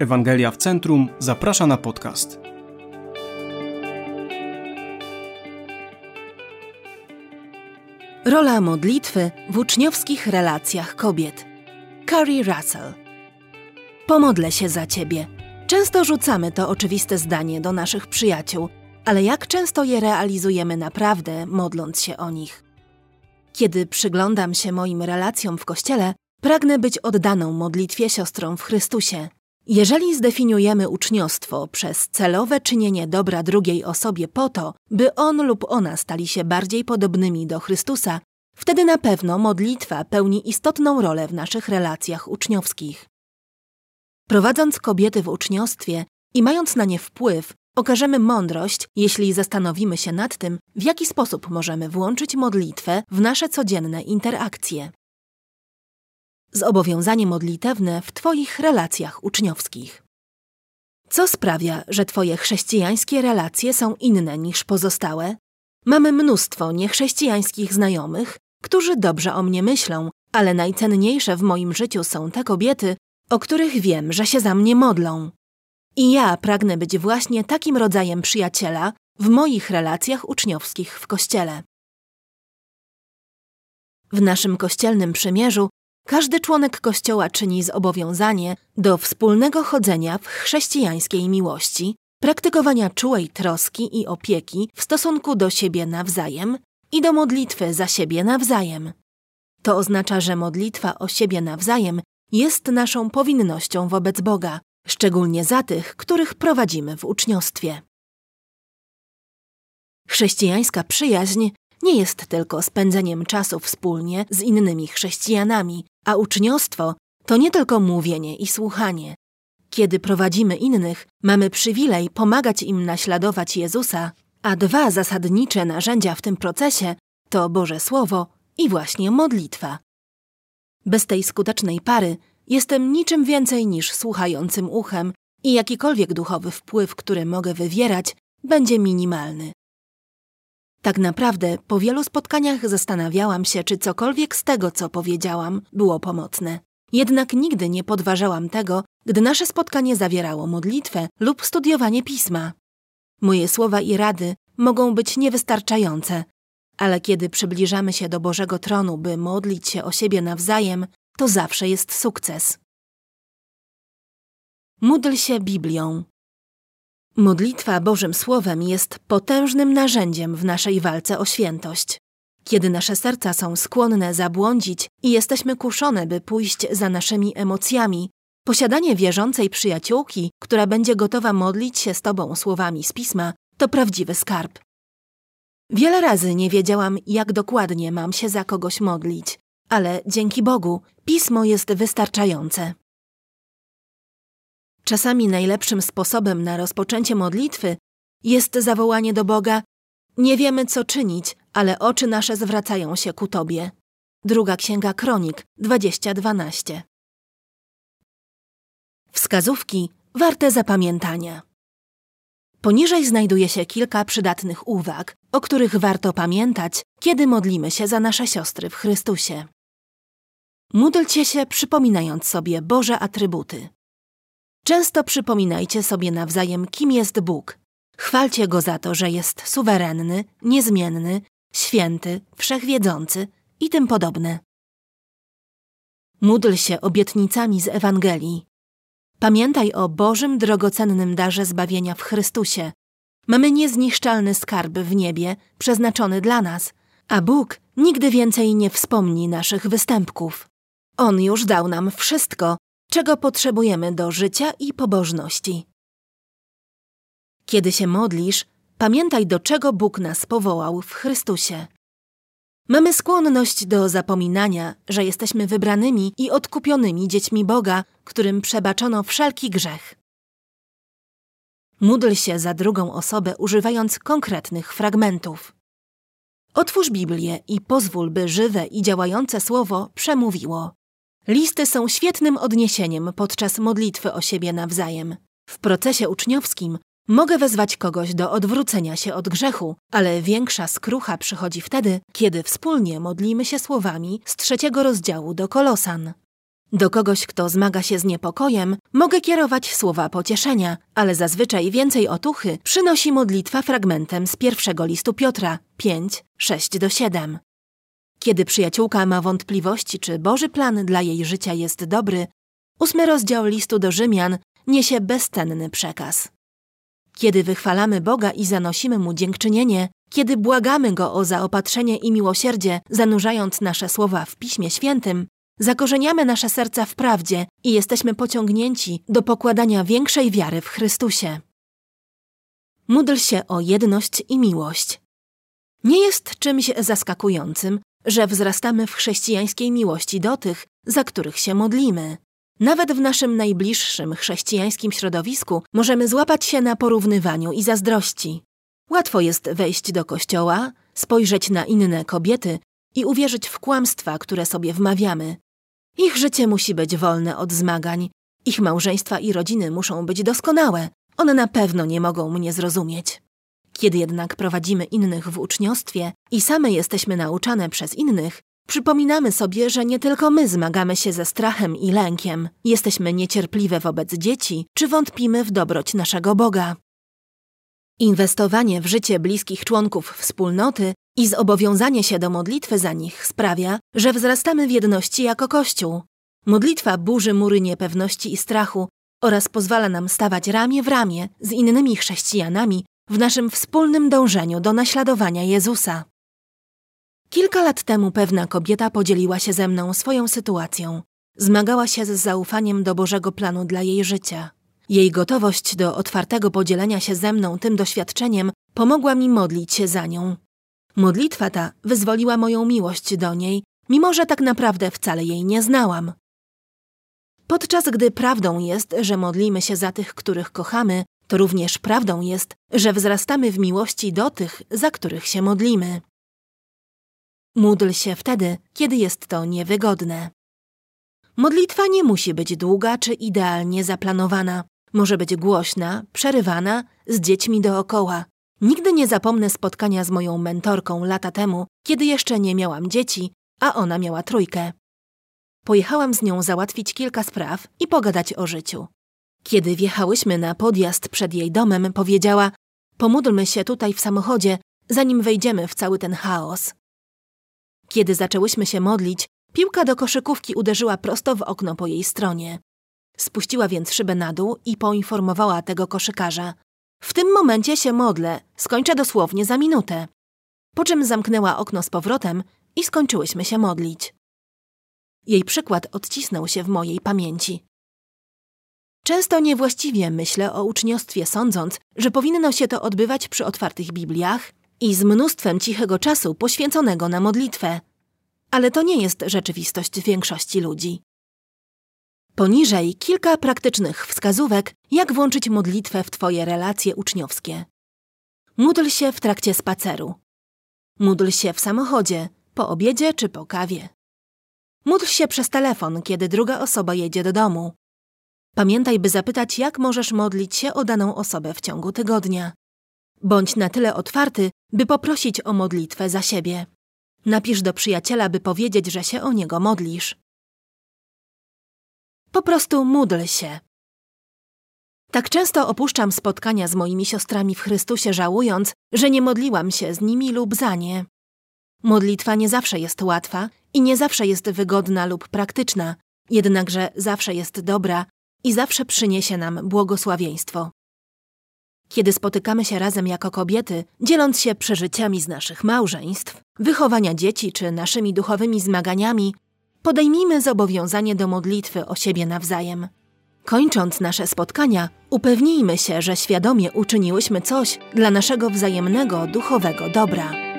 Ewangelia w Centrum zaprasza na podcast. Rola modlitwy w uczniowskich relacjach kobiet. Carrie Russell. Pomodlę się za ciebie. Często rzucamy to oczywiste zdanie do naszych przyjaciół, ale jak często je realizujemy naprawdę, modląc się o nich? Kiedy przyglądam się moim relacjom w kościele, pragnę być oddaną modlitwie siostrą w Chrystusie. Jeżeli zdefiniujemy uczniostwo przez celowe czynienie dobra drugiej osobie po to, by on lub ona stali się bardziej podobnymi do Chrystusa, wtedy na pewno modlitwa pełni istotną rolę w naszych relacjach uczniowskich. Prowadząc kobiety w uczniostwie i mając na nie wpływ, okażemy mądrość, jeśli zastanowimy się nad tym, w jaki sposób możemy włączyć modlitwę w nasze codzienne interakcje. Zobowiązanie modlitewne w Twoich relacjach uczniowskich. Co sprawia, że Twoje chrześcijańskie relacje są inne niż pozostałe? Mamy mnóstwo niechrześcijańskich znajomych, którzy dobrze o mnie myślą, ale najcenniejsze w moim życiu są te kobiety, o których wiem, że się za mnie modlą. I ja pragnę być właśnie takim rodzajem przyjaciela w moich relacjach uczniowskich w kościele. W naszym kościelnym przymierzu każdy członek kościoła czyni zobowiązanie do wspólnego chodzenia w chrześcijańskiej miłości, praktykowania czułej troski i opieki w stosunku do siebie nawzajem i do modlitwy za siebie nawzajem. To oznacza, że modlitwa o siebie nawzajem jest naszą powinnością wobec Boga, szczególnie za tych, których prowadzimy w uczniostwie. Chrześcijańska przyjaźń nie jest tylko spędzeniem czasu wspólnie z innymi chrześcijanami, a uczniostwo to nie tylko mówienie i słuchanie. Kiedy prowadzimy innych, mamy przywilej pomagać im naśladować Jezusa, a dwa zasadnicze narzędzia w tym procesie to Boże Słowo i właśnie modlitwa. Bez tej skutecznej pary jestem niczym więcej niż słuchającym uchem i jakikolwiek duchowy wpływ, który mogę wywierać, będzie minimalny. Tak naprawdę po wielu spotkaniach zastanawiałam się, czy cokolwiek z tego, co powiedziałam, było pomocne. Jednak nigdy nie podważałam tego, gdy nasze spotkanie zawierało modlitwę lub studiowanie pisma. Moje słowa i rady mogą być niewystarczające, ale kiedy przybliżamy się do Bożego tronu, by modlić się o siebie nawzajem, to zawsze jest sukces. Módl się Biblią. Modlitwa Bożym Słowem jest potężnym narzędziem w naszej walce o świętość. Kiedy nasze serca są skłonne zabłądzić i jesteśmy kuszone, by pójść za naszymi emocjami, posiadanie wierzącej przyjaciółki, która będzie gotowa modlić się z Tobą słowami z pisma, to prawdziwy skarb. Wiele razy nie wiedziałam, jak dokładnie mam się za kogoś modlić, ale dzięki Bogu pismo jest wystarczające. Czasami najlepszym sposobem na rozpoczęcie modlitwy jest zawołanie do Boga: Nie wiemy, co czynić, ale oczy nasze zwracają się ku Tobie. Druga Księga Kronik 2012. Wskazówki warte zapamiętania. Poniżej znajduje się kilka przydatnych uwag, o których warto pamiętać, kiedy modlimy się za nasze siostry w Chrystusie. Módlcie się, przypominając sobie Boże atrybuty. Często przypominajcie sobie nawzajem, kim jest Bóg. Chwalcie Go za to, że jest suwerenny, niezmienny, święty, wszechwiedzący i tym podobne. Módl się obietnicami z Ewangelii. Pamiętaj o Bożym drogocennym darze zbawienia w Chrystusie. Mamy niezniszczalny skarb w niebie, przeznaczony dla nas, a Bóg nigdy więcej nie wspomni naszych występków. On już dał nam wszystko, czego potrzebujemy do życia i pobożności. Kiedy się modlisz, pamiętaj, do czego Bóg nas powołał w Chrystusie. Mamy skłonność do zapominania, że jesteśmy wybranymi i odkupionymi dziećmi Boga, którym przebaczono wszelki grzech. Módl się za drugą osobę używając konkretnych fragmentów. Otwórz Biblię i pozwól, by żywe i działające słowo przemówiło. Listy są świetnym odniesieniem podczas modlitwy o siebie nawzajem. W procesie uczniowskim mogę wezwać kogoś do odwrócenia się od grzechu, ale większa skrucha przychodzi wtedy, kiedy wspólnie modlimy się słowami z trzeciego rozdziału do Kolosan. Do kogoś, kto zmaga się z niepokojem, mogę kierować słowa pocieszenia, ale zazwyczaj więcej otuchy przynosi modlitwa fragmentem z pierwszego listu Piotra 5, 6 do 7. Kiedy przyjaciółka ma wątpliwości, czy Boży plan dla jej życia jest dobry, ósmy rozdział listu do Rzymian niesie bezcenny przekaz. Kiedy wychwalamy Boga i zanosimy Mu dziękczynienie, kiedy błagamy Go o zaopatrzenie i miłosierdzie, zanurzając nasze słowa w Piśmie Świętym, zakorzeniamy nasze serca w prawdzie i jesteśmy pociągnięci do pokładania większej wiary w Chrystusie. Módl się o jedność i miłość. Nie jest czymś zaskakującym, że wzrastamy w chrześcijańskiej miłości do tych, za których się modlimy. Nawet w naszym najbliższym chrześcijańskim środowisku możemy złapać się na porównywaniu i zazdrości. Łatwo jest wejść do kościoła, spojrzeć na inne kobiety i uwierzyć w kłamstwa, które sobie wmawiamy. Ich życie musi być wolne od zmagań, ich małżeństwa i rodziny muszą być doskonałe, one na pewno nie mogą mnie zrozumieć. Kiedy jednak prowadzimy innych w uczniostwie i same jesteśmy nauczane przez innych, przypominamy sobie, że nie tylko my zmagamy się ze strachem i lękiem, jesteśmy niecierpliwe wobec dzieci czy wątpimy w dobroć naszego Boga. Inwestowanie w życie bliskich członków wspólnoty i zobowiązanie się do modlitwy za nich sprawia, że wzrastamy w jedności jako Kościół. Modlitwa burzy mury niepewności i strachu oraz pozwala nam stawać ramię w ramię z innymi chrześcijanami w naszym wspólnym dążeniu do naśladowania Jezusa. Kilka lat temu pewna kobieta podzieliła się ze mną swoją sytuacją. Zmagała się z zaufaniem do Bożego planu dla jej życia. Jej gotowość do otwartego podzielenia się ze mną tym doświadczeniem pomogła mi modlić się za nią. Modlitwa ta wyzwoliła moją miłość do niej, mimo że tak naprawdę wcale jej nie znałam. Podczas gdy prawdą jest, że modlimy się za tych, których kochamy, to również prawdą jest, że wzrastamy w miłości do tych, za których się modlimy. Módl się wtedy, kiedy jest to niewygodne. Modlitwa nie musi być długa czy idealnie zaplanowana. Może być głośna, przerywana, z dziećmi dookoła. Nigdy nie zapomnę spotkania z moją mentorką lata temu, kiedy jeszcze nie miałam dzieci, a ona miała trójkę. Pojechałam z nią załatwić kilka spraw i pogadać o życiu. Kiedy wjechałyśmy na podjazd przed jej domem, powiedziała: Pomódlmy się tutaj w samochodzie, zanim wejdziemy w cały ten chaos. Kiedy zaczęłyśmy się modlić, piłka do koszykówki uderzyła prosto w okno po jej stronie. Spuściła więc szybę na dół i poinformowała tego koszykarza. W tym momencie się modlę, skończę dosłownie za minutę. Po czym zamknęła okno z powrotem i skończyłyśmy się modlić. Jej przykład odcisnął się w mojej pamięci. Często niewłaściwie myślę o uczniostwie, sądząc, że powinno się to odbywać przy otwartych Bibliach i z mnóstwem cichego czasu poświęconego na modlitwę. Ale to nie jest rzeczywistość większości ludzi. Poniżej kilka praktycznych wskazówek, jak włączyć modlitwę w Twoje relacje uczniowskie. Módl się w trakcie spaceru. Módl się w samochodzie, po obiedzie czy po kawie. Módl się przez telefon, kiedy druga osoba jedzie do domu. Pamiętaj, by zapytać, jak możesz modlić się o daną osobę w ciągu tygodnia. Bądź na tyle otwarty, by poprosić o modlitwę za siebie. Napisz do przyjaciela, by powiedzieć, że się o niego modlisz. Po prostu módl się. Tak często opuszczam spotkania z moimi siostrami w Chrystusie, żałując, że nie modliłam się z nimi lub za nie. Modlitwa nie zawsze jest łatwa i nie zawsze jest wygodna lub praktyczna, jednakże zawsze jest dobra i zawsze przyniesie nam błogosławieństwo. Kiedy spotykamy się razem jako kobiety, dzieląc się przeżyciami z naszych małżeństw, wychowania dzieci czy naszymi duchowymi zmaganiami, podejmijmy zobowiązanie do modlitwy o siebie nawzajem. Kończąc nasze spotkania, upewnijmy się, że świadomie uczyniłyśmy coś dla naszego wzajemnego duchowego dobra.